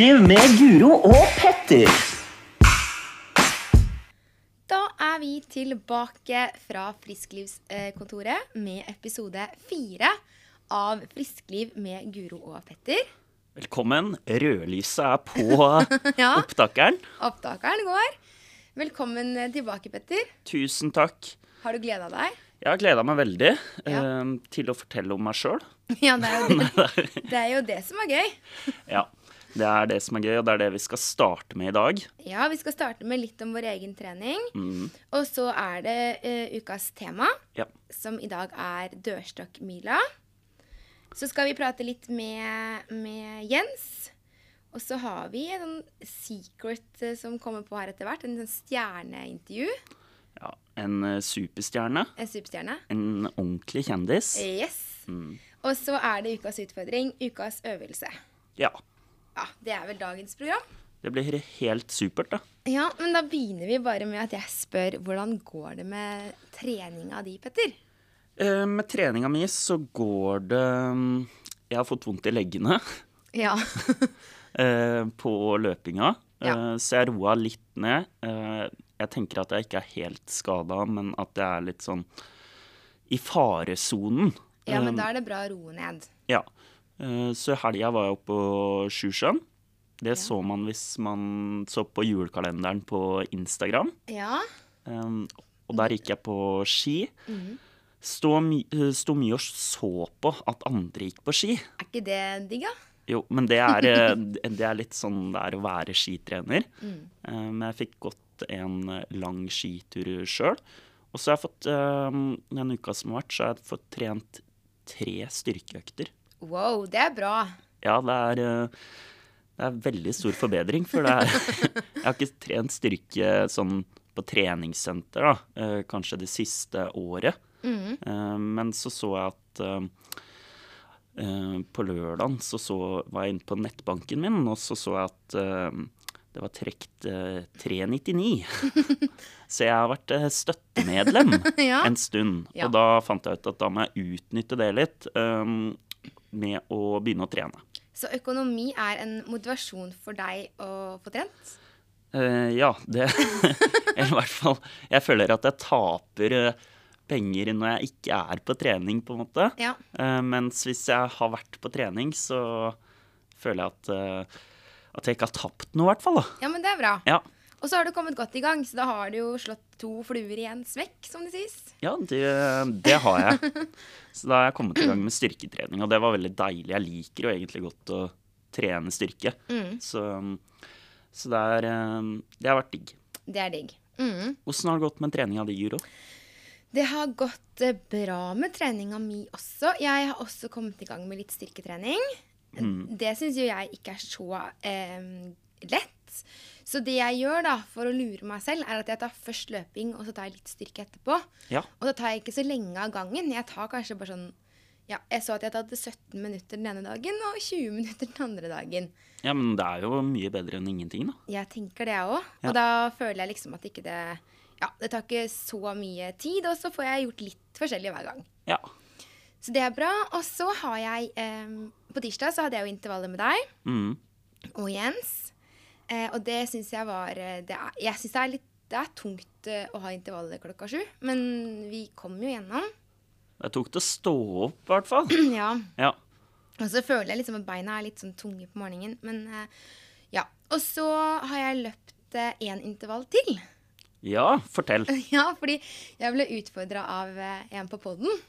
Friskliv med Guro og Petter. Da er vi tilbake fra Frisklivskontoret med episode fire av Friskliv med Guro og Petter. Velkommen. Rødlyset er på Ja. opptakeren. Opptakeren går. Velkommen tilbake, Petter. Tusen takk. Har du gleda deg? Jeg har gleda meg veldig Ja. eh, til å fortelle om meg sjøl. Ja, det er, jo det. det er jo det som er gøy. Ja. Det er det som er gøy, og det er det vi skal starte med i dag. Ja, vi skal starte med litt om vår egen trening. Mm, Og så er det uh, ukas tema, ja. som i dag er dørstokkmila. Så skal vi prate litt med, med Jens. Og så har vi en sånn secret eh, som kommer på her etter hvert. En sånn stjerneintervju. ja. En eh, superstjerne. En superstjerne. En ordentlig kjendis. Yes. Mm, Og så er det ukas utfordring, ukas øvelse. ja. Ja, Det er vel dagens program. Det blir helt supert, da. Ja, men da begynner vi bare med at jeg spør hvordan går det med treninga di, Petter? Eh, med treninga mi så går det mm, Jeg har fått vondt i leggene. Ja. eh, på løpinga. Ja. Eh, så jeg roa litt ned. Jeg tenker at jeg ikke er helt skada, men at jeg er litt sånn i faresonen. ja, men da er det bra å roe ned. Ja. Eh, så helga var jeg oppe på Sjusjøen. Det Ja. så man hvis man så på julekalenderen på Instagram. Ja. Um, og der gikk jeg på ski. Mm. Stå, my sto mye og så på at andre gikk på ski. Er ikke det digg, da? Jo, men det er, eh, det er litt sånn det er å være skitrener. Mm. Men jeg fikk gått en lang skitur sjøl. Og så har jeg fått, um, den uka som har vært, så har jeg fått trent tre styrkeøkter. Wow, det er bra. Ja, det er, eh, det er veldig stor forbedring, for det er Jeg har ikke trent styrke sånn på treningssenter, da, eh, kanskje det siste året. Mhm. Eh, Men så så jeg at på lørdagen så, så var jeg inne på nettbanken min, og så så jeg at det var trukket eh, 399. så jeg har vært støttemedlem Ja. en stund. Ja. Og da fant jeg ut at da må jeg utnytte det litt med å begynne å trene. Så økonomi er en motivasjon for deg å få trent? Uh, ja, det Eller i hvert fall Jeg føler at jeg taper eh, penger når jeg ikke er på trening, på en måte. Ja. Uh, mens hvis jeg har vært på trening, så føler jeg at, uh, at jeg ikke har tapt noe, i hvert fall. Da. ja, men det er bra. Ja, Og så har du kommet godt i gang, så da har du jo slått to fluer i en smekk, som det sies. ja det, det har jeg. Så da har jeg kommet i gang med styrketrening, og det var veldig deilig. Jeg liker jo egentlig godt å trene styrke. Mm. Så, så det, er, eh, det har vært digg. Det er digg. Åssen har det gått med treninga di, Guro? Det har gått eh, bra med treninga mi også. Jeg har også kommet i gang med litt styrketrening. Mm. Det syns jo jeg ikke er så eh, lett. Så det jeg gjør da, for å lure meg selv, er at jeg tar først løping, og så tar jeg litt styrke etterpå. Ja. Og da tar jeg ikke så lenge av gangen. Jeg tar kanskje bare sånn ja, Jeg så at jeg hadde 17 minutter den ene dagen og 20 minutter den andre dagen. Ja, men det er jo mye bedre enn ingenting, da. Jeg tenker det òg. Ja. Og da føler jeg liksom at ikke det Ja, det tar ikke så mye tid, og så får jeg gjort litt forskjellig hver gang. Ja. Så det er bra. Og så har jeg eh, På tirsdag så hadde jeg jo intervaller med deg Mm. og Jens. Eh, og det syns jeg var eh, det er, Jeg syns det er litt det er tungt eh, å ha intervallet klokka sju, men vi kom jo gjennom. Det tok til å stå opp, i hvert fall. ja. Ja. Og så føler jeg liksom at beina er litt sånn tunge på morgenen. Men eh, ja. Og så har jeg løpt én intervall til. ja, fortell. Ja, fordi jeg ble utfordra av eh, en på poden.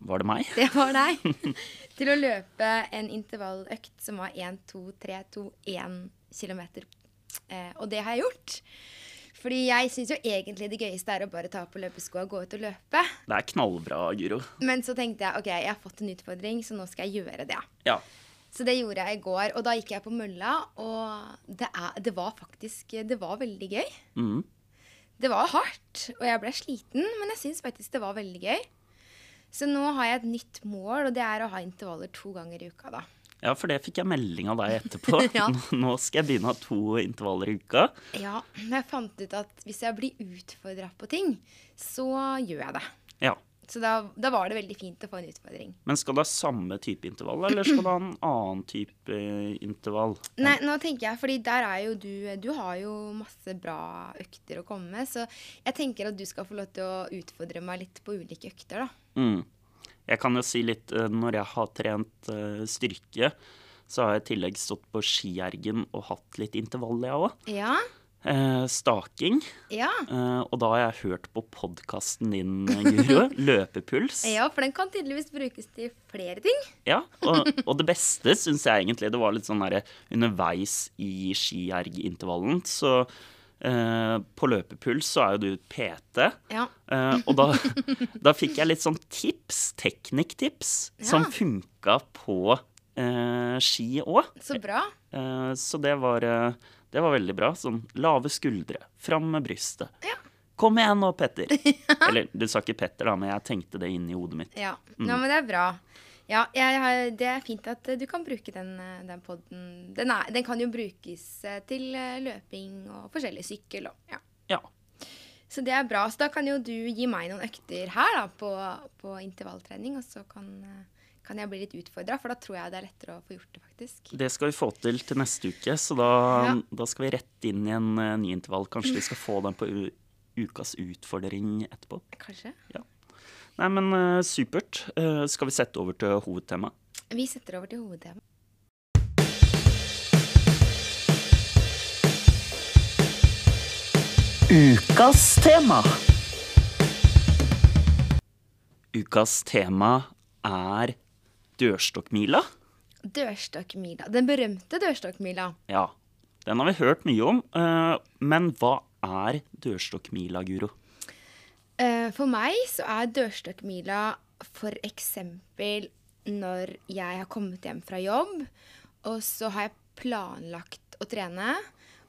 Var det meg? Det var deg. til å løpe en intervalløkt som var 1, 2, 3, 2, 1 km. Eh, og det har jeg gjort. Fordi jeg syns jo egentlig det gøyeste er å bare ta på løpeskoa og gå ut og løpe. Det er knallbra, Guro. Men så tenkte jeg ok, jeg har fått en utfordring, så nå skal jeg gjøre det. Ja. Så det gjorde jeg i går, og da gikk jeg på mølla, og det, er, det var faktisk Det var veldig gøy. Mm. Det var hardt, og jeg ble sliten, men jeg syns faktisk det var veldig gøy. Så nå har jeg et nytt mål, og det er å ha intervaller to ganger i uka, da. ja, for det fikk jeg melding av deg etterpå. Ja. Nå skal jeg begynne å ha to intervaller i uka. Ja, men jeg fant ut at hvis jeg blir utfordra på ting, så gjør jeg det. Ja. Så da, da var det veldig fint å få en utfordring. Men skal det ha samme type intervall, eller skal det ha en annen type intervall? Nei, nå tenker jeg, fordi der er jo du Du har jo masse bra økter å komme med, så jeg tenker at du skal få lov til å utfordre meg litt på ulike økter, da. Mm. Jeg kan jo si litt eh, Når jeg har trent uh, styrke, så har jeg i tillegg stått på skiergen og hatt litt intervall, jeg òg. Ja. Eh, staking. Ja. Eh, og da har jeg hørt på podkasten din, Guro. Løpepuls. ja, for den kan tydeligvis brukes til flere ting. Ja, og, og det beste syns jeg egentlig det var litt sånn derre underveis i skiergintervallen. Så eh, på løpepuls så er jo du PT. Ja. Eh, og da, da fikk jeg litt sånn tips, teknikktips, som Ja. funka på eh, ski òg. Så bra. Eh, så det var, det var veldig bra. Sånn lave skuldre, fram med brystet. Ja. Kom igjen nå, Petter. Eller du sa ikke Petter, da, men jeg tenkte det inni hodet mitt. Ja. ja, men det er bra. Ja, jeg har, det er fint at eh, du kan bruke den, eh, den podden. Den, den kan jo brukes eh, til løping og forskjellig sykkel og ja. Ja. Så det er bra. Så da kan jo du gi meg noen økter her da, på, på intervalltrening, og så kan, kan jeg bli litt utfordra, for da tror jeg det er lettere å få gjort det, faktisk. Det skal vi få til til neste uke, så da, Ja. da skal vi rett inn i en uh, ny intervall. Kanskje vi skal få den på u ukas utfordring etterpå. Kanskje? Ja. Nei, men uh, supert. Uh, skal vi sette over til hovedtema? Vi setter over til hovedtema. Ukas tema. Ukas tema er dørstokkmila. Dørstokkmila. Den berømte dørstokkmila. Ja, den har vi hørt mye om. eh, men hva er dørstokkmila, Guro? Eh, For meg så er dørstokkmila eksempel når jeg har kommet hjem fra jobb, og så har jeg planlagt å trene,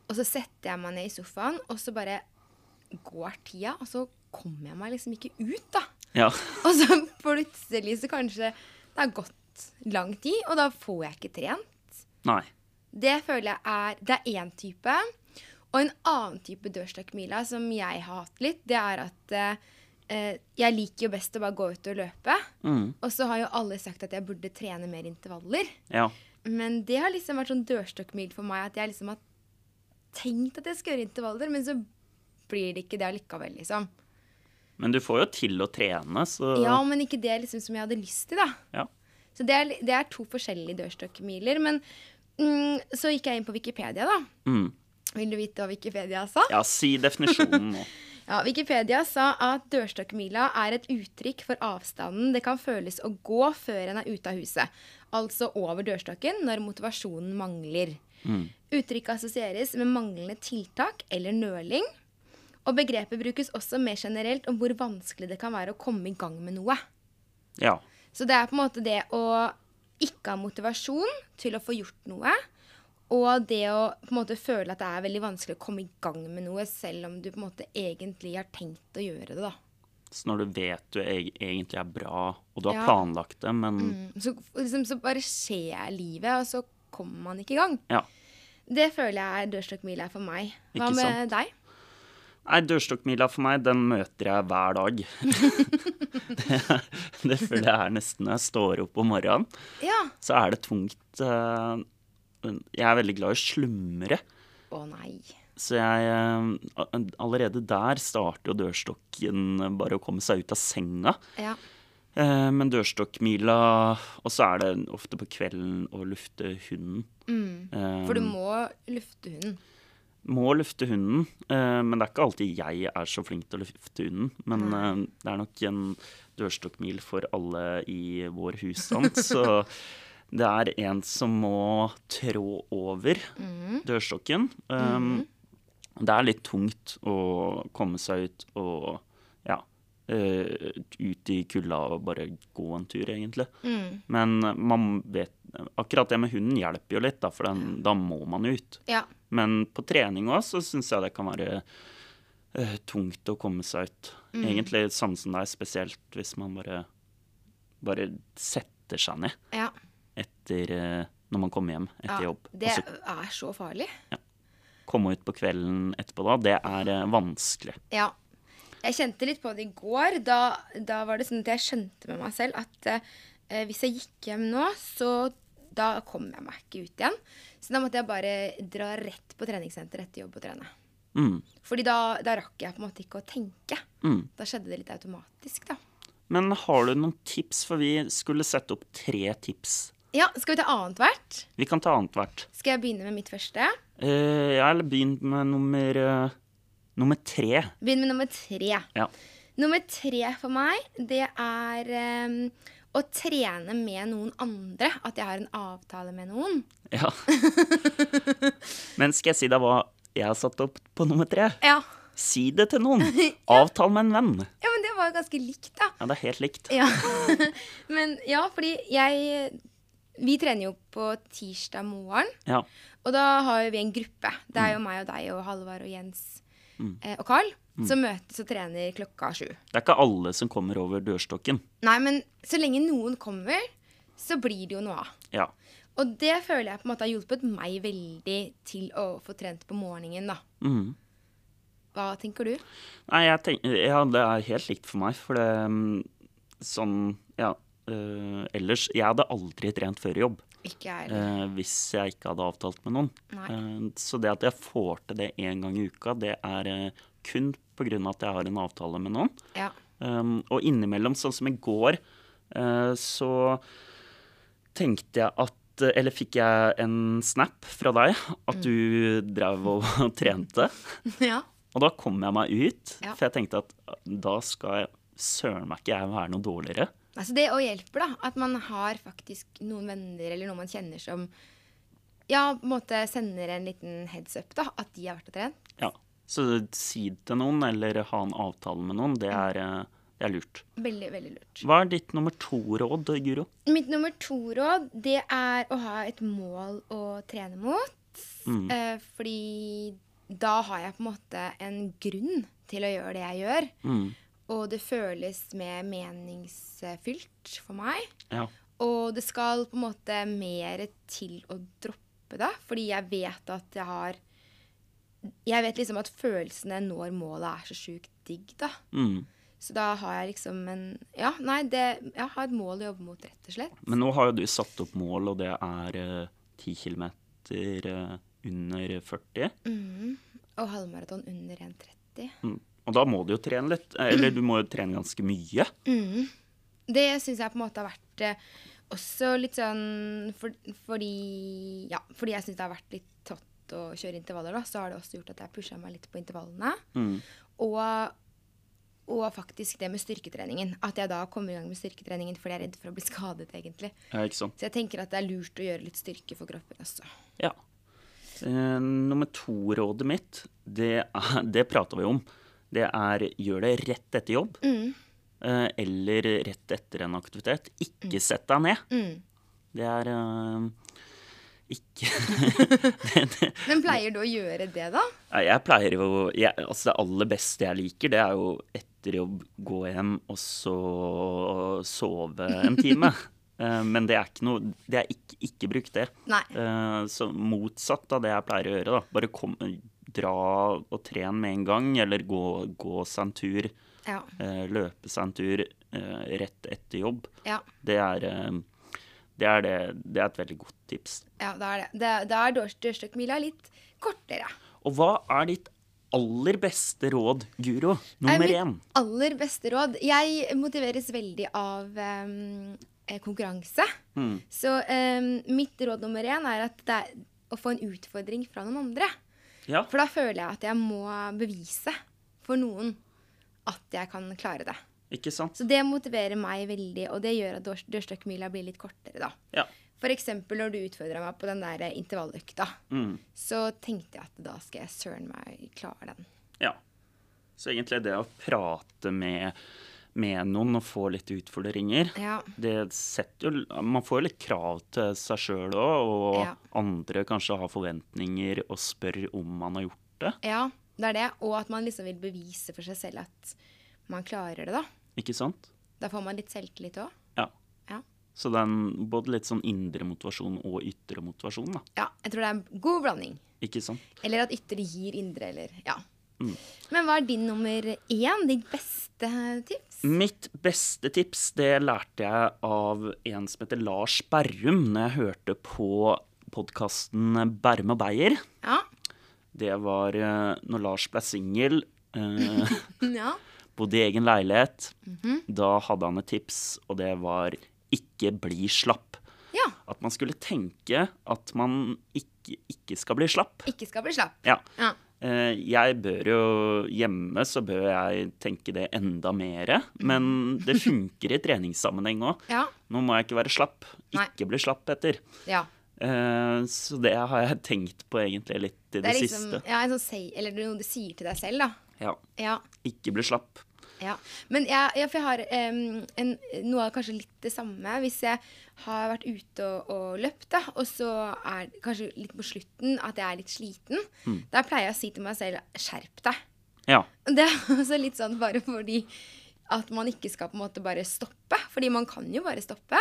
og så setter jeg meg ned i sofaen, og så bare går tida, og så kommer jeg meg liksom ikke ut, da. Ja, Og så plutselig så kanskje det har gått lang tid, og da får jeg ikke trent. nei. Det føler jeg er Det er én type. Og en annen type dørstokkmila som jeg har hatt litt, det er at eh, jeg liker jo best å bare gå ut og løpe. Mm, Og så har jo alle sagt at jeg burde trene mer intervaller. ja. Men det har liksom vært sånn dørstokkmil for meg at jeg liksom har tenkt at jeg skal gjøre intervaller, men så blir det ikke det allikevel, liksom. Men du får jo til å trene, så Ja, men ikke det liksom som jeg hadde lyst til, da. Ja. Så det er, det er to forskjellige dørstokkmiler. Men mm, så gikk jeg inn på Wikipedia, da. Mm. Vil du vite hva Wikipedia sa? Ja, si definisjonen nå. Ja, Wikipedia sa at dørstokkmila er et uttrykk for avstanden det kan føles å gå før en er ute av huset. Altså over dørstokken når motivasjonen mangler. Uttrykket assosieres med manglende tiltak eller nøling. Og begrepet brukes også mer generelt om hvor vanskelig det kan være å komme i gang med noe. Ja. Så det er på en måte det å ikke ha motivasjon til å få gjort noe. Og det å på en måte føle at det er veldig vanskelig å komme i gang med noe, selv om du på en måte egentlig har tenkt å gjøre det, da. Så når du vet du egentlig er bra, og du har Ja. planlagt det, men Mm. Så, liksom, så bare skjer livet, og så kommer man ikke i gang. ja. Det føler jeg er for meg. Hva med deg? Nei, dørstokkmila for meg, den møter jeg hver dag. det, det føler jeg er nesten når jeg står opp om morgenen. Ja. Så er det tungt eh, Jeg er veldig glad i slumre. Å nei. Så jeg eh, Allerede der starter jo dørstokken bare å komme seg ut av senga. Ja. Eh, Men dørstokkmila Og så er det ofte på kvelden å lufte hunden. Mm. For du må lufte hunden. Må lufte hunden, eh, men det er ikke alltid jeg er så flink til å lufte hunden. Men eh, det er nok en dørstokkmil for alle i vår husstand. så det er en som må trå over dørstokken. Um, Det er litt tungt å komme seg ut og ja, uh, ut i kulda og bare gå en tur, egentlig. Men man vet Akkurat det med hunden hjelper jo litt, da, for den, da må man ut. Ja. Men på trening òg så syns jeg det kan være uh, tungt å komme seg ut. Egentlig samme som deg, spesielt hvis man bare, bare setter seg ned ja. etter uh, når man kommer hjem etter ja. jobb. Det så er så farlig. Ja. komme ut på kvelden etterpå da, det er uh, vanskelig. Ja. Jeg kjente litt på det i går. Da, da var det sånn at jeg skjønte med meg selv at hvis jeg gikk hjem nå, så da kom jeg meg ikke ut igjen. Så da måtte jeg bare dra rett på treningssenter etter jobb og trene. Mm. Fordi da, da rakk jeg på en måte ikke å tenke. Mm. Da skjedde det litt automatisk, da. Men har du noen tips, for vi skulle sette opp tre tips. Ja, skal vi ta annethvert? Vi kan ta annethvert. Skal jeg begynne med mitt første? Uh, ja, eller begynn med nummer uh, nummer tre. Begynn med nummer tre. Ja. Nummer tre for meg, det er um, å trene med noen andre. At jeg har en avtale med noen. Ja. Men skal jeg si deg hva jeg har satt opp på nummer tre? Ja. Si det til noen. Avtal med en venn. ja, men det var jo ganske likt, da. Ja, det er helt likt. Ja. men ja, fordi jeg Vi trener jo på tirsdag morgen. Ja. Og da har vi en gruppe. Det er jo meg og deg og Halvard og Jens Mm. eh, og Carl som møtes og trener klokka sju. Det er ikke alle som kommer over dørstokken. Nei, men så lenge noen kommer, så blir det jo noe av. Ja. Og det føler jeg på en måte har hjulpet meg veldig til å få trent på morgenen, da. Mm. Hva tenker du? Nei, jeg tenker, ja, det er helt likt for meg, for det mm, Sånn, ja øh, Ellers Jeg hadde aldri trent før jobb Øh, hvis jeg ikke hadde avtalt med noen. Eh, så det at jeg får til det én gang i uka, det er eh, kun av at jeg har en avtale med noen. Ja. Um, og innimellom, sånn som i går, eh, så tenkte jeg at Eller fikk jeg en snap fra deg at Mm. du drev og trente. ja. Og da kom jeg meg ut, Ja. for jeg tenkte at da skal søren meg ikke jeg være noe dårligere. Altså det òg hjelper, da. At man har faktisk noen venner eller noen man kjenner som ja, på en måte sender en liten heads up, da. At de har vært og trent. Ja. Så si det til noen, eller ha en avtale med noen, det er, eh, det er lurt. Veldig, veldig lurt. Hva er ditt nummer to-råd, Guro? Mitt nummer to-råd, det er å ha et mål å trene mot. Mm. Eh, fordi da har jeg på en måte en grunn til å gjøre det jeg gjør. Mm. Og det føles mer meningsfylt for meg. Ja. Og det skal på en måte mer til å droppe det, fordi jeg vet at jeg har Jeg vet liksom at følelsene når målet er så sjukt digg, da. Mm. Så da har jeg liksom en Ja, nei, det Jeg har et mål å jobbe mot, rett og slett. Men nå har jo du satt opp mål, og det er eh, 10 km under 40. Mm. Og halvmaraton under 1,30. Mm. Og da må du jo trene litt. Eller du må jo trene ganske mye. Mm. Det syns jeg på en måte har vært eh, også litt sånn for, Fordi Ja, fordi jeg syns det har vært litt tått å kjøre intervaller, da, så har det også gjort at jeg pusha meg litt på intervallene. Mm. Og, og faktisk det med styrketreningen. At jeg da kommer i gang med styrketreningen fordi jeg er redd for å bli skadet, egentlig. Ja, ikke sant? Så jeg tenker at det er lurt å gjøre litt styrke for kroppen også. Ja. Eh, nummer to-rådet mitt, det, det prata vi om. Det er gjør det rett etter jobb. Mm. eh, eller rett etter en aktivitet. Ikke sett deg ned. Mm. Det er uh, ikke Men pleier du å gjøre det, da? Jeg pleier jo jeg, Altså, det aller beste jeg liker, det er jo etter jobb gå hjem og så sove en time. Eh, Men det er ikke noe Det er ikke, ikke brukt, det. Nei. Så motsatt av det jeg pleier å gjøre, da. Bare kom, dra og trene med en gang, eller gå, gå seg en tur. Ja. eh, Løpe seg en tur eh, rett etter jobb. Ja, Det er, eh, det er, det, det er et veldig godt tips. ja da er det. Da, er dørstokkmila litt kortere. Og hva er ditt aller beste råd, Guro? Er Nummer mitt én. Aller beste råd. Jeg motiveres veldig av eh, konkurranse. Mm. Så em, mitt råd nummer én er at det er å få en utfordring fra noen andre. Ja. For da føler jeg at jeg må bevise for noen at jeg kan klare det. Ikke sant? Så det motiverer meg veldig, og det gjør at dør- dørstokkmila blir litt kortere, da. Ja. Eksempel når du utfordra meg på den der intervalløkta, Mm. så tenkte jeg at da skal jeg søren meg klare den. ja. Så egentlig det å prate med, med noen og få litt utfordringer Ja. jo, Man får jo litt krav til seg sjøl òg, og Ja. andre kanskje har forventninger og spør om man har gjort det. ja, det er det. Og at man liksom vil bevise for seg selv at man klarer det, da. Ikke sant? Da får man litt selvtillit òg. Ja. Ja. Så det er både litt sånn indre motivasjon og ytre motivasjon, da. ja. Jeg tror det er en god blanding. Ikke sant? Eller at ytre gir indre, eller Ja. Men hva er din nummer én? Ditt beste tips? Mitt beste tips det lærte jeg av en som heter Lars Berrum, når jeg hørte på podkasten Berrum og Beyer. Ja. Det var eh, når Lars ble singel, eh, ja. bodde i egen leilighet. Da hadde han et tips, og det var ikke bli slapp. ja. At man skulle tenke at man ikke, ikke skal bli slapp. Ikke skal bli slapp. Ja. Ja. Eh, Jeg bør jo Hjemme så bør jeg tenke det enda mer. Men det funker i treningssammenheng òg. Ja. Nå må jeg ikke være slapp. Nei. Ikke bli slapp, Petter. ja. Eh, Så det har jeg tenkt på egentlig litt i det, Det liksom siste. ja, sånn eller noe du sier til deg selv, da. Ja. Ja. Ikke bli slapp. Ja. Men jeg, for jeg har um, en, noe av kanskje litt det samme. Hvis jeg har vært ute og, og løpt, da, og så er det kanskje litt på slutten at jeg er litt sliten, da pleier jeg å si til meg selv 'skjerp deg'. Ja. Det er også litt sånn bare fordi at man ikke skal på en måte bare stoppe. Fordi man kan jo bare stoppe.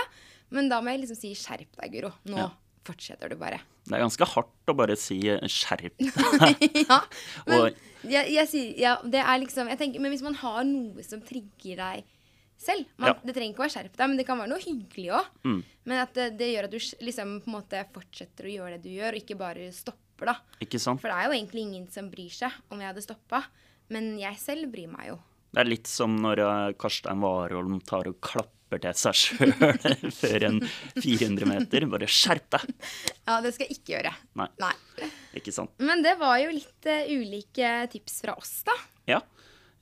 Men da må jeg liksom si 'skjerp deg, Guro'. Nå Ja. Fortsetter du bare. Det er ganske hardt å bare si eh, 'skjerp deg'. ja, men jeg, jeg sier, ja, det er liksom jeg tenker, Men hvis man har noe som trigger deg selv man, Ja. Det trenger ikke å være skjerp deg, men det kan være noe hyggelig òg. Mm. Men at det, det gjør at du liksom på en måte fortsetter å gjøre det du gjør, og ikke bare stopper. da. Ikke sant? For det er jo egentlig ingen som bryr seg om jeg hadde stoppa. Men jeg selv bryr meg jo. Det er litt som når eh, Karstein Warholm tar og klapper til seg sjøl før en 400 meter. Bare skjerp deg! Ja, det skal jeg ikke gjøre. Nei, Nei. ikke sant. Men det var jo litt uh, ulike tips fra oss, da. Ja.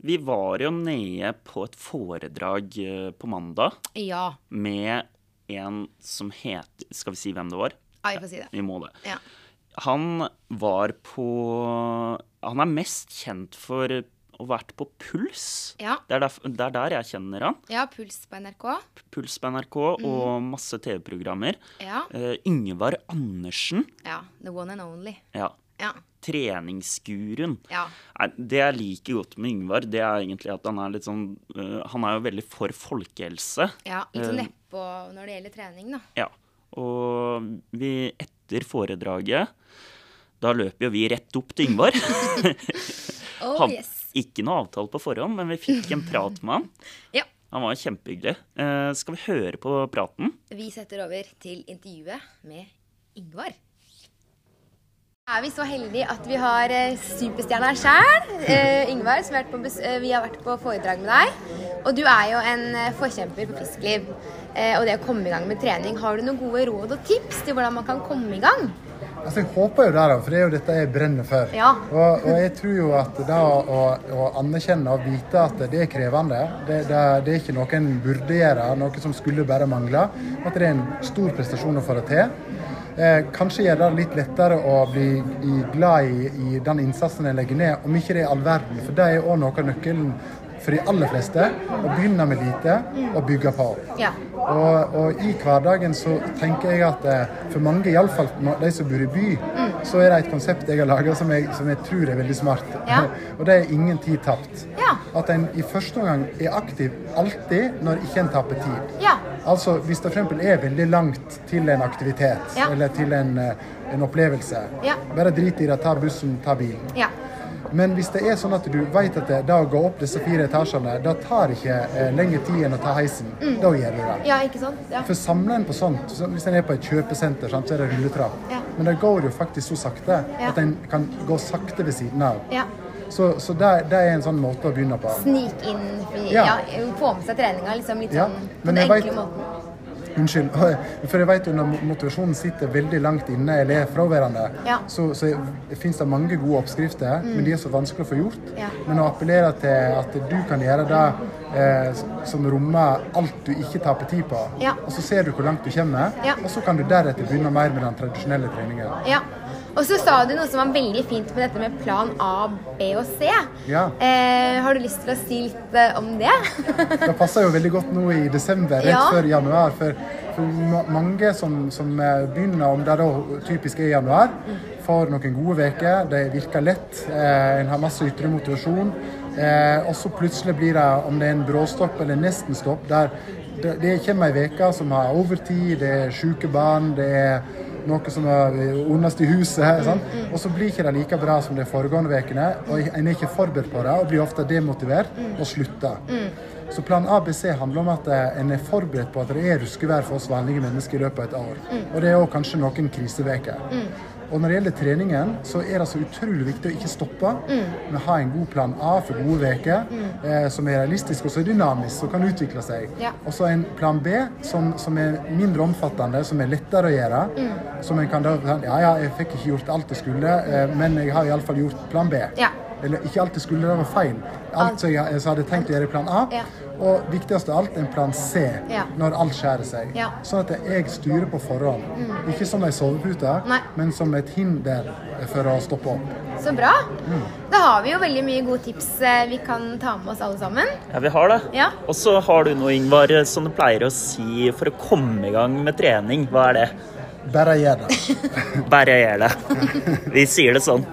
Vi var jo nede på et foredrag eh, på mandag Ja. med en som het Skal vi si hvem det var? ja vi får si det. Vi må det. Ja. Han var på Han er mest kjent for ha vært på Puls. Ja. Det er, der, det er der jeg kjenner han. ja, Puls på NRK. Puls på NRK og masse TV-programmer. Ja. Uh, Yngvar Andersen. ja. The one and only. Ja. Ja. Treningsguruen. Ja. Nei, Det jeg liker godt med Yngvar, det er egentlig at han er litt sånn uh, Han er jo veldig for folkehelse. ja. Litt sånn Eh, nedpå når det gjelder trening, da. Ja. Og vi, etter foredraget, da løper jo vi rett opp til Yngvar. Oh, yes. Ikke noe avtale på forhånd, men vi fikk en prat med han. Ja. Han var kjempehyggelig. Eh, skal vi høre på praten? Vi setter over til intervjuet med Yngvar. Er vi så heldige at vi har eh, superstjerna sjæl, eh, Yngvar, som har vært på eh, vi har vært på foredrag med deg. Og du er jo en eh, forkjemper på friskliv eh, og det å komme i gang med trening. Har du noen gode råd og tips til hvordan man kan komme i gang? Altså, Jeg håper jo det, for det er jo dette jeg brenner for. Ja. Og, og jeg tror jo at det å, å anerkjenne og vite at det er krevende, det, det, det er ikke noe en burde gjøre, noe som skulle bare mangle. At det er en stor prestasjon å få det til. Eh, kanskje gjør det litt lettere å bli i, glad i, i den innsatsen en legger ned, om ikke det er all verden. For det er òg noe av nøkkelen for de aller fleste. Å begynne med lite og bygge på. Ja. Og, og i hverdagen så tenker jeg at eh, for mange, iallfall de som bor i by, så er det et konsept jeg har laga som, som jeg tror er veldig smart. Ja. og det er ingen tid tapt. Ja. At en i første omgang er aktiv alltid når ikke en taper tid. Ja. Altså hvis det f.eks. er veldig langt til en aktivitet eller til en, eh, en opplevelse, bare drit i det, ta bussen, ta bilen. Men hvis det er sånn at du vet at det, da å gå opp disse fire etasjene, da tar ikke eh, lengre tid enn å ta heisen, da gjør du det. Ja, ikke sant? Ja. For samler en på sånt, så hvis en er på et kjøpesenter, sant, så er det rulletrapp. Ja. Men det går jo faktisk så sakte Ja. at en kan gå sakte ved siden av. ja. Så, så det, det er en sånn måte å begynne på. Snik inn. Få med seg treninga liksom litt sånn på den enkle vet- måten. Unnskyld. For jeg vet jo når motivasjonen sitter veldig langt inne eller er fraværende, Ja. så, så finnes det mange gode oppskrifter, men de er så vanskelig å få gjort. Ja. Men å appellere til at du kan gjøre det eh, som rommer alt du ikke taper tid på, Ja. og så ser du hvor langt du kommer, og så kan du deretter begynne mer med den tradisjonelle treningen. Ja. Og så sa du noe som var veldig fint på dette med plan A, B og C. Ja. Eh, har du lyst til å si litt eh, om det? Det passer jo veldig godt nå i desember, rett Ja. før januar. For, for mange som, som eh, begynner, om det da typisk er januar, får noen gode uker. Det virker lett. Eh, en har masse ytre motivasjon. Eh, og så plutselig blir det, om det er en bråstopp eller nesten-stopp, der det, det kommer ei uke som har overtid, det er syke barn, det er noe som er ondest i huset. Sant? Og så blir ikke det like bra som de foregående ukene, og en er ikke forberedt på det og blir ofte demotivert og slutter. Så plan ABC handler om at eh, en er forberedt på at det er ruskevær for oss vanlige mennesker i løpet av et år. Og det er òg kanskje noen kriseveker. Og når det gjelder treningen, så er det så utrolig viktig å ikke stoppe, men ha en god plan A for gode uker, eh, som er realistisk og så dynamisk, som kan utvikle seg. Ja. Og så en plan B som, som er mindre omfattende, som er lettere å gjøre. Som en kan da Ja, ja, jeg fikk ikke gjort alt jeg skulle, eh, men jeg har iallfall gjort plan B. Ja. Eller ikke alt det skulle, det var feil. Alt som jeg, som hadde tenkt å gjøre i plan A. Ja. Og viktigst av alt, en plan C Ja. når alt skjærer seg. Ja. Mm. Sånn at jeg styrer på forhånd. Ikke som ei sovepute, men som et hinder for å stoppe opp. Så bra. Da har vi jo veldig mye gode tips eh, vi kan ta med oss alle sammen. Ja, vi har det. Ja. Og så har du noe, Ingvar, som du pleier å si for å komme i gang med trening. Hva er det? Bare gjør det. Bare gjør det. Vi sier det sånn.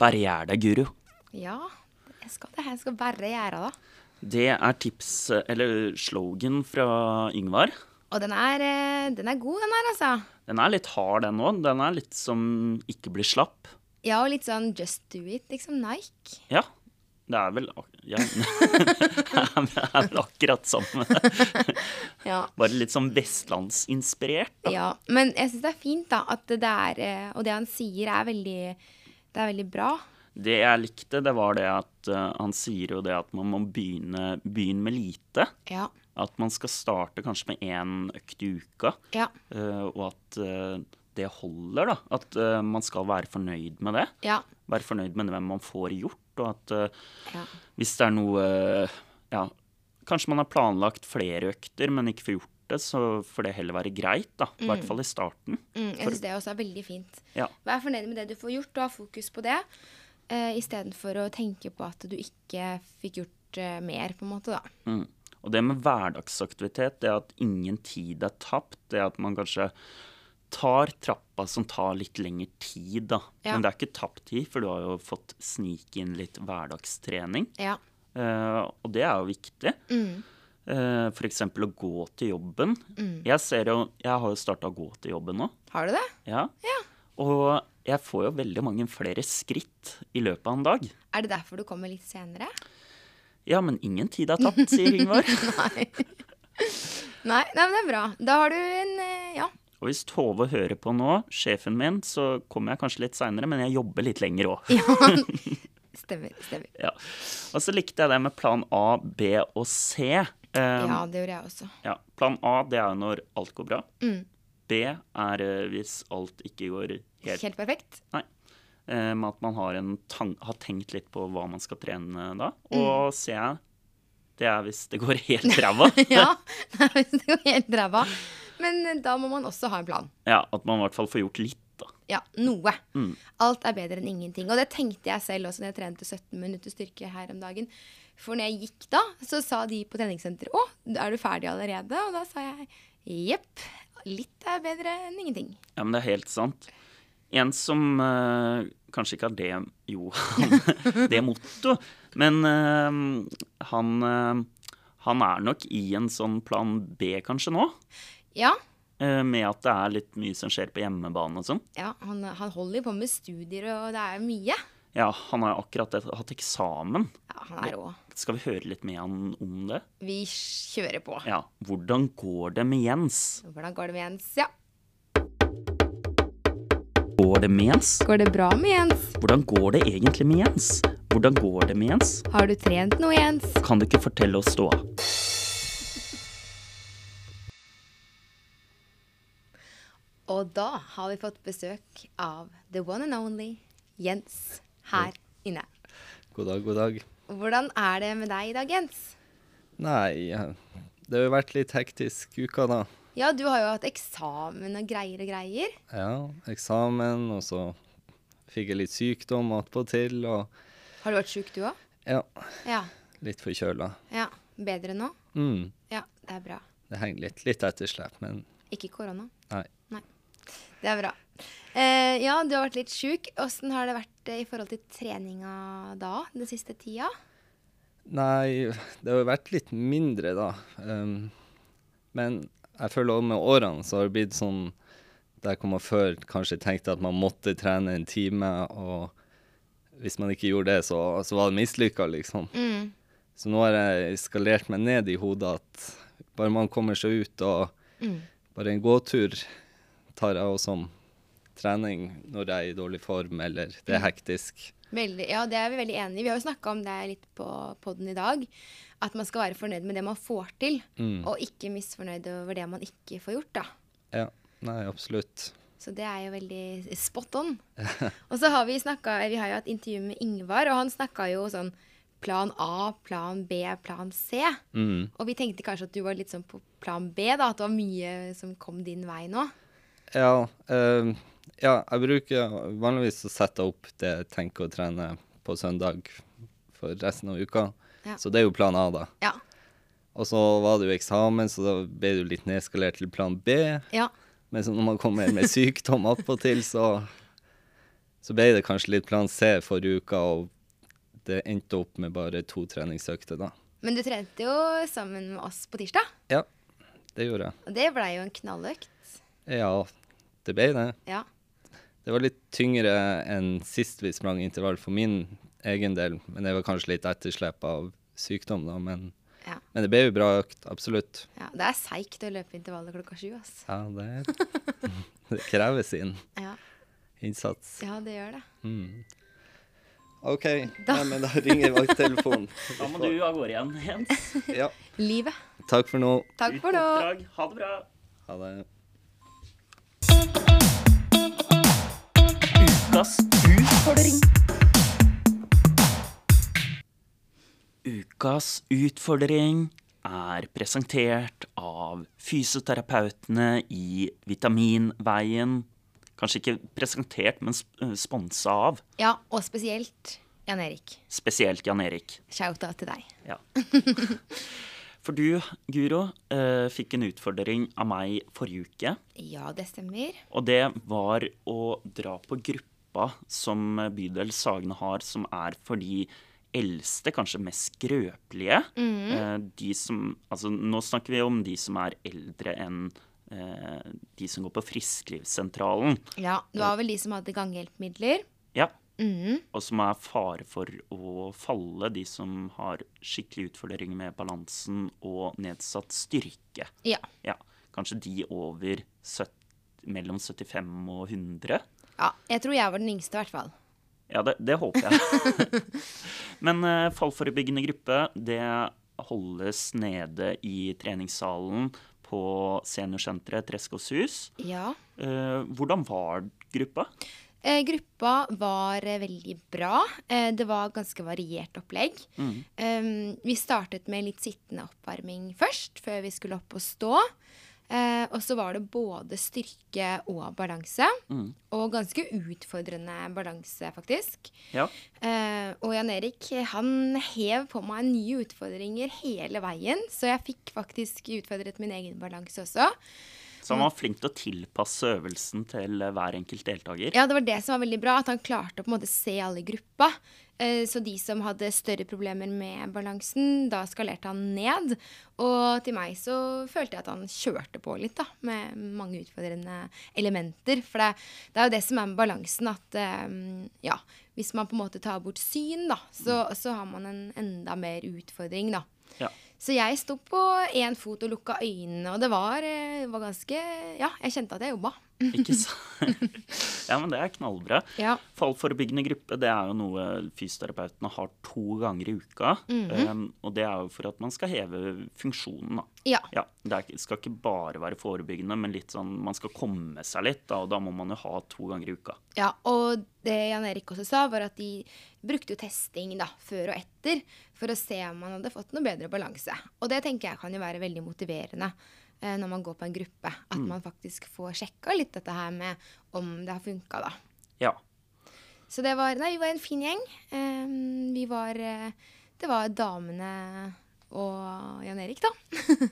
Bare gjør det, guru. Ja, jeg skal det. Jeg skal bare gjøre det. Det er tips, eller slogan fra Yngvar. Og den er, eh, den er god, den her, altså. Den er litt hard, den òg. Den er litt som ikke blir slapp. Ja, og litt sånn just do it, liksom Nike. Ja. Det er vel ja. Det er vel akkurat samme. Ja. Bare litt sånn vestlandsinspirert. Da. ja. Men jeg syns det er fint, da, at det er eh, Og det han sier, er veldig Det er veldig bra. Det jeg likte, det var det at uh, han sier jo det at man må begynne, begynne med lite. Ja. At man skal starte kanskje med én økt i uka. Ja. uh, og at uh, det holder, da. At man skal være fornøyd med det. Ja. Være fornøyd med hvem man får gjort. Og at Ja. hvis det er noe Ja, kanskje man har planlagt flere økter, men ikke får gjort det, så får det heller være greit, da. I hvert fall i starten. Mm, jeg syns det også er veldig fint. Ja. Vær fornøyd med det du får gjort, og ha fokus på det. Uh, Istedenfor å tenke på at du ikke fikk gjort uh, mer, på en måte, da. Mm. Og det med hverdagsaktivitet, det at ingen tid er tapt, det at man kanskje tar trappa som tar litt lengre tid, da. Ja. Men det er ikke tapt tid, for du har jo fått snike inn litt hverdagstrening. Ja. Uh, og det er jo viktig. Mm. Uh, F.eks. å gå til jobben. Jeg ser jo, jeg har jo starta å gå til jobben nå. Har du det? Ja. Og jeg får jo veldig mange flere skritt i løpet av en dag. Er det derfor du kommer litt senere? Ja, men ingen tid er tapt, sier Ingvar. Nei. nei, nei, men det er bra. Da har du en eh, Ja. Og hvis Tove hører på nå, sjefen min, så kommer jeg kanskje litt seinere, men jeg jobber litt lenger òg. Stemmer. stemmer. Ja. Og så likte jeg det med plan A, B og C. Um, Ja, det gjorde jeg også. ja, plan A det er når alt går bra. Mm. B er eh, hvis alt ikke går helt Helt perfekt. Nei. Um, at man har, har tenkt litt på hva man skal trene da. Mm. Og C, det er hvis det går helt ræva. Ja, hvis det går helt ræva. Men eh, da må man også ha en plan. ja, at man i hvert fall får gjort litt, da. Ja, noe. Mm. Alt er bedre enn ingenting. Og det tenkte jeg selv også når jeg trente 17 minutter styrke her om dagen. For når jeg gikk da, så sa de på treningssenteret 'Å, er du ferdig allerede?' Og da sa jeg jepp. Litt er bedre enn ingenting. Ja, men det er helt sant. En som eh, kanskje ikke har det Jo, det motto, men eh, han eh, han er nok i en sånn plan B kanskje nå, Ja, med at det er litt mye som skjer på hjemmebane og sånn. ja han, han holder på med studier, og det er mye. Ja, han har akkurat hatt eksamen. Ja, han er rå. Skal vi høre litt med han om det? Vi kjører på. Ja. Hvordan går det med Jens? Hvordan går det med Jens? Ja. Går det med Jens? Går det bra med Jens? Hvordan går det egentlig med Jens? Hvordan går det med Jens? Har du trent noe, Jens? Kan du ikke fortelle oss ståa? Og da har vi fått besøk av the one and only Jens her inne. God dag, god dag. Hvordan er det med deg i dag, Jens? Nei, det har jo vært litt hektisk uka, da. Ja, du har jo hatt eksamen og greier og greier. Ja, eksamen, og så fikk jeg litt sykdom attpåtil, og Har du vært sjuk, du òg? ja, Ja. litt forkjøla. ja. Bedre nå? Mm, Ja, det er bra. det henger litt, litt etterslep, men Ikke korona? nei. Det er bra. Eh, ja, du har vært litt sjuk. Åssen har det vært eh, i forhold til treninga da, den siste tida? Nei, det har jo vært litt mindre, da. Um, men jeg føler også med årene så har det blitt sånn der hvor man før kanskje tenkte at man måtte trene en time, og hvis man ikke gjorde det, så, så var det mislykka, liksom. Mm. Så nå har jeg skalert meg ned i hodet at bare man kommer seg ut, og Mm. bare en gåtur tar jeg også som trening når jeg er i dårlig form, eller det er hektisk. Veldig, ja, det er vi veldig enig i. Vi har jo snakka om det litt på poden i dag. At man skal være fornøyd med det man får til, Mm. og ikke misfornøyd over det man ikke får gjort. da. Ja, nei, absolutt. Så det er jo veldig spot on. og så har vi snakka Vi har jo hatt intervju med Ingvar, og han snakka jo sånn plan A, plan B, plan C. Mm. Og vi tenkte kanskje at du var litt sånn på plan B, da. At det var mye som kom din vei nå. Ja, eh, ja, jeg bruker vanligvis å sette opp det jeg tenker å trene på søndag for resten av uka. Ja. Så det er jo plan A, da. Ja. Og så var det jo eksamen, så da ble det jo litt nedskalert til plan B. Ja. Men så når man kommer med sykdom attpåtil, så, så ble det kanskje litt plan C forrige uka, og det endte opp med bare to treningsøkter, da. Men du trente jo sammen med oss på tirsdag, Ja, det gjorde jeg. og det blei jo en knalløkt. Ja, det ble det. Ja. Det var litt tyngre enn sist vi sprang intervall for min egen del, men det var kanskje litt etterslep av sykdom, da. Men, Ja. men det ble jo bra økt, absolutt. ja. Det er seigt å løpe intervallet klokka sju, ass. Ja, det, det krever sin Ja. innsats. ja, det gjør det. Mm. OK, Nei, men da ringer vakttelefonen. Da må du av gårde igjen, Jens. Ja. Livet. Takk for nå. Takk for nå. Ha det bra. Ha det. Ukas utfordring. Ukas utfordring er presentert av fysioterapeutene i Vitaminveien. Kanskje ikke presentert, men eh, sponsa av. Ja, og spesielt Jan Erik. Spesielt Jan Erik. Shout-out til deg. Ja. For du, Guro, eh, fikk en utfordring av meg forrige uke. Ja, det stemmer. Og det var å dra på gruppa som bydel Sagene har, som er for de eldste, kanskje mest skrøpelige. Eh, de som, altså, nå snakker vi om de som er eldre enn eh, de som går på Frisklivssentralen. Ja, det var vel de som hadde ganghjelpemidler. Ja. Mm. Og som er fare for å falle, de som har skikkelig utfordringer med balansen og nedsatt styrke. Ja. Ja, kanskje de over 70, mellom 75 og 100. ja. Jeg tror jeg var den yngste, i hvert fall. Ja, det, det håper jeg. Men uh, fallforebyggende gruppe, det holdes nede i treningssalen på seniorsenteret Sus. Ja. Uh, hvordan var gruppa? Eh, gruppa var eh, veldig bra. Eh, det var ganske variert opplegg. Mm. Um, vi startet med litt sittende oppvarming først, før vi skulle opp og stå. Eh, og så var det både styrke og balanse. Mm. Og ganske utfordrende balanse, faktisk. Ja. Eh, og Jan Erik han hev på meg nye utfordringer hele veien, så jeg fikk faktisk utfordret min egen balanse også. Så han var flink til å tilpasse øvelsen til hver enkelt deltaker. Ja, det var det som var veldig bra, at han klarte å på en måte se alle i gruppa. Eh, Så de som hadde større problemer med balansen, da skalerte han ned. Og til meg så følte jeg at han kjørte på litt, da, med mange utfordrende elementer. For det, det er jo det som er med balansen, at eh, ja, hvis man på en måte tar bort syn, da, så, så har man en enda mer utfordring, da. Ja. Så jeg sto på én fot og lukka øynene, og det var, eh, var ganske Ja, jeg kjente at jeg jobba. Ikke sant? ja, men det er knallbra. Ja. Fallforebyggende gruppe det er jo noe fysioterapeutene har to ganger i uka. um, og det er jo for at man skal heve funksjonen. da. ja. Ja, Det er, skal ikke bare være forebyggende, men litt sånn, man skal komme seg litt. Da, og da må man jo ha to ganger i uka. Ja, og det Jan Erik også sa, var at de brukte jo testing da, før og etter for å se om man hadde fått noe bedre balanse. Og det tenker jeg kan jo være veldig motiverende eh, når man går på en gruppe. At man faktisk får sjekka litt dette her med om det har funka, da. Ja. Så det var Nei, vi var en fin gjeng. Eh, vi var eh, Det var damene og Jan Erik, da.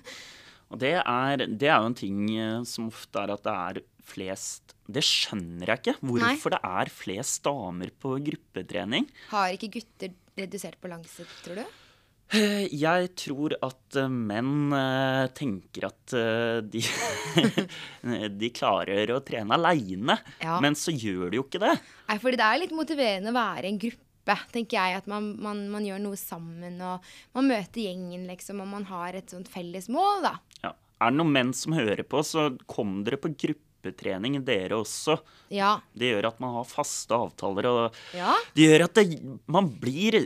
Og det er, det er jo en ting eh, som ofte er at det er flest Det skjønner jeg ikke. Hvorfor det er flest damer på gruppetrening. Har ikke gutter redusert balanse, tror du? Eh, Jeg tror at eh, menn eh, tenker at de, de klarer å trene aleine, Ja. men så gjør de jo ikke det. Nei, fordi det er litt motiverende å være i en gruppe, tenker jeg. At man, man, man gjør noe sammen, og man møter gjengen, liksom, og man har et sånt felles mål, da. Ja. Er det noen menn som hører på, så kom dere på gruppetrening, dere også. Ja. Det gjør at man har faste avtaler, og Ja. det gjør at det, man blir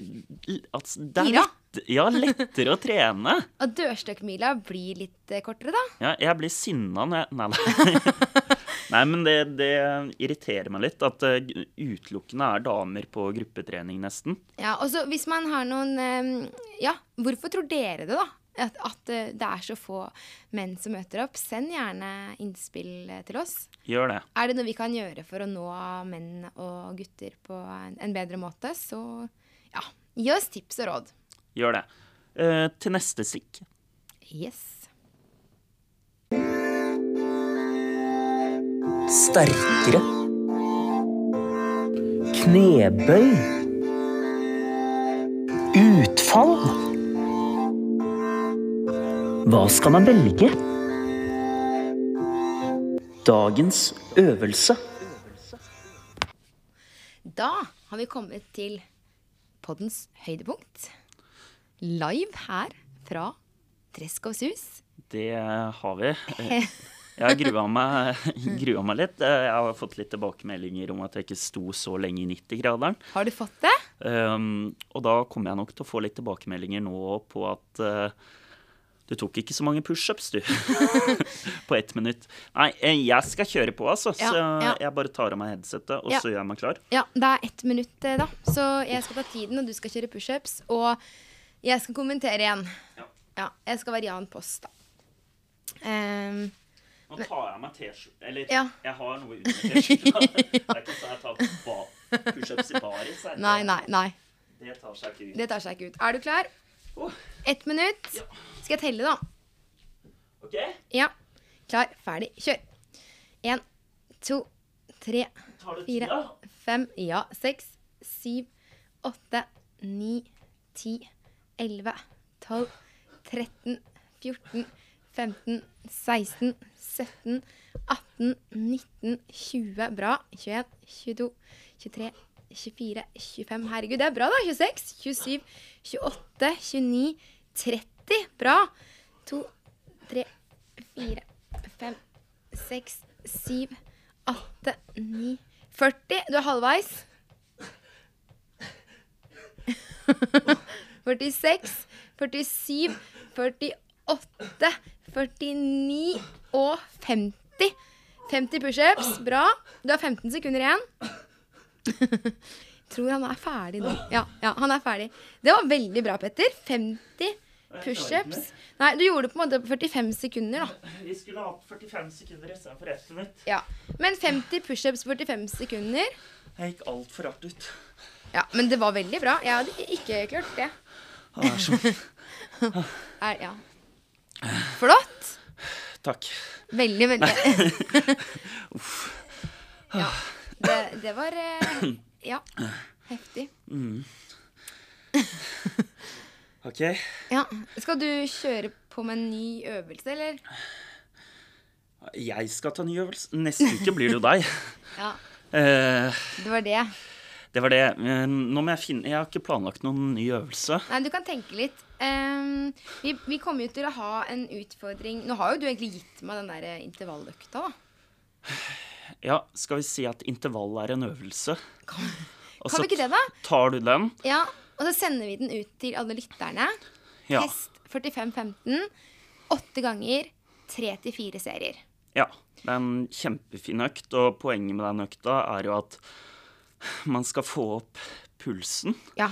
altså, det er Gira. Lett, ja, lettere å trene. Og dørstokkmila blir litt eh, kortere, da. Ja, jeg blir sinna når jeg Nei, nei. nei men det, det irriterer meg litt at det utelukkende er damer på gruppetrening, nesten. Ja, og så hvis man har noen eh, Ja, hvorfor tror dere det, da? At, at eh, det er så få menn som møter opp. Send gjerne innspill eh, til oss. Gjør det. Er det noe vi kan gjøre for å nå menn og gutter på en, en bedre måte, så ja, gi oss tips og råd. Gjør det. Eh, til neste stikk. Yes. Sterkere. Knebøy. Utfall. Hva skal man velge? Dagens øvelse. Da har vi kommet til poddens høydepunkt. Live her fra Treskovs hus. Det har vi. Jeg har grua meg, grua meg litt. Jeg har fått litt tilbakemeldinger om at jeg ikke sto så lenge i 90-graderen. Har du fått det? Um, og da kommer jeg nok til å få litt tilbakemeldinger nå på at uh, du tok ikke så mange pushups, du. på ett minutt. Nei, eh, jeg skal kjøre på, altså. Ja, så ja. jeg bare tar av meg headsetet, og Ja. så gjør jeg meg klar. Ja, det er ett minutt, eh, da. Så jeg skal ta tiden, og du skal kjøre pushups. Og jeg skal kommentere igjen. Ja. Ja, jeg skal være Jan Post, da. Um, Nå tar jeg meg T-skjorte. Eller Ja. jeg har noe under T-skjorta. Det er ikke sånn jeg tar pushups i baris. nei, nei, nei. Det tar seg ikke ut. Det tar seg ikke ut. Er du klar? Oh. Ett minutt. Ja. Skal jeg telle, da? OK? Ja. Klar, ferdig, kjør. Én, to, tre, fire, fem, ja, seks, syv, åtte, ni, ti, elleve, tolv, 13, 14, 15, 16, 17, 18, 19, 20. Bra. 21, 22, 23, 24, 25. Herregud, det er bra, da. 26, 27, 28, 29, 30. Bra. 2, 3, 4, 5, 6, 7, 8, 9, 40. Du er halvveis. 46, 47, 48, 49 og 50. 50 pushups. Bra. Du har 15 sekunder igjen. Tror han er ferdig nå. Ja, ja, han er ferdig. Det var veldig bra, Petter. 50 pushups. Nei, du gjorde det på en måte på 45 sekunder, da. Vi skulle hatt 45 sekunder istedenfor ett minutt. Ja. Men 50 pushups på 45 sekunder Jeg gikk altfor hardt ut. Ja, men det var veldig bra. Jeg hadde ikke klart det. Han er sånn. Er, ja. Flott. Takk. Veldig, veldig Ja. Det, det var eh, Ja. Heftig. OK. Ja. Skal du kjøre på med en ny øvelse, eller? Jeg skal ta ny øvelse. Neste uke blir det jo deg. Ja. Eh, Det var det. Det var det. Nå må jeg finne Jeg har ikke planlagt noen ny øvelse. Nei, du kan tenke litt. Um, vi, vi kommer jo til å ha en utfordring Nå har jo du egentlig gitt meg den der intervalløkta, da. Ja, skal vi si at intervall er en øvelse? Kan, kan vi ikke det, da? tar du den. Ja, Og så sender vi den ut til alle lytterne. Ja. Test 45-15. Åtte ganger. Tre til fire serier. ja. Det er en kjempefin økt, og poenget med den økta er jo at man skal få opp pulsen. Ja.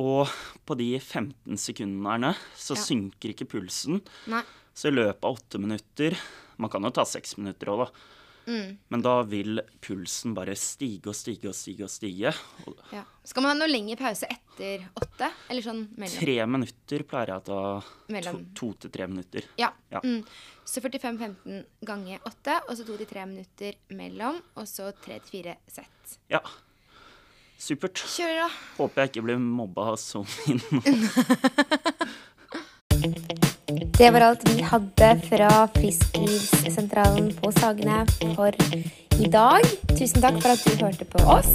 Og på de 15 sekundene så Ja. synker ikke pulsen. Nei. Så i løpet av åtte minutter Man kan jo ta seks minutter òg, da. Mm. Men da vil pulsen bare stige og stige og stige. og stige. Ja. Skal man ha noe lengre pause etter åtte? Eller sånn mellom? tre minutter pleier jeg å ta. To, Mellom. to til tre minutter. Ja. Ja. Mm. Så 45-15 ganger åtte, og så to til tre minutter mellom, og så tre til fire sett. Ja. Supert. Kjør, da. Håper jeg ikke blir mobba så mye. Det var alt vi hadde fra Frisklivssentralen på Sagene for i dag. Tusen takk for at du hørte på oss.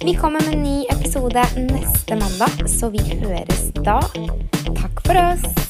Vi kommer med en ny episode neste mandag, så vi høres da. Takk for oss.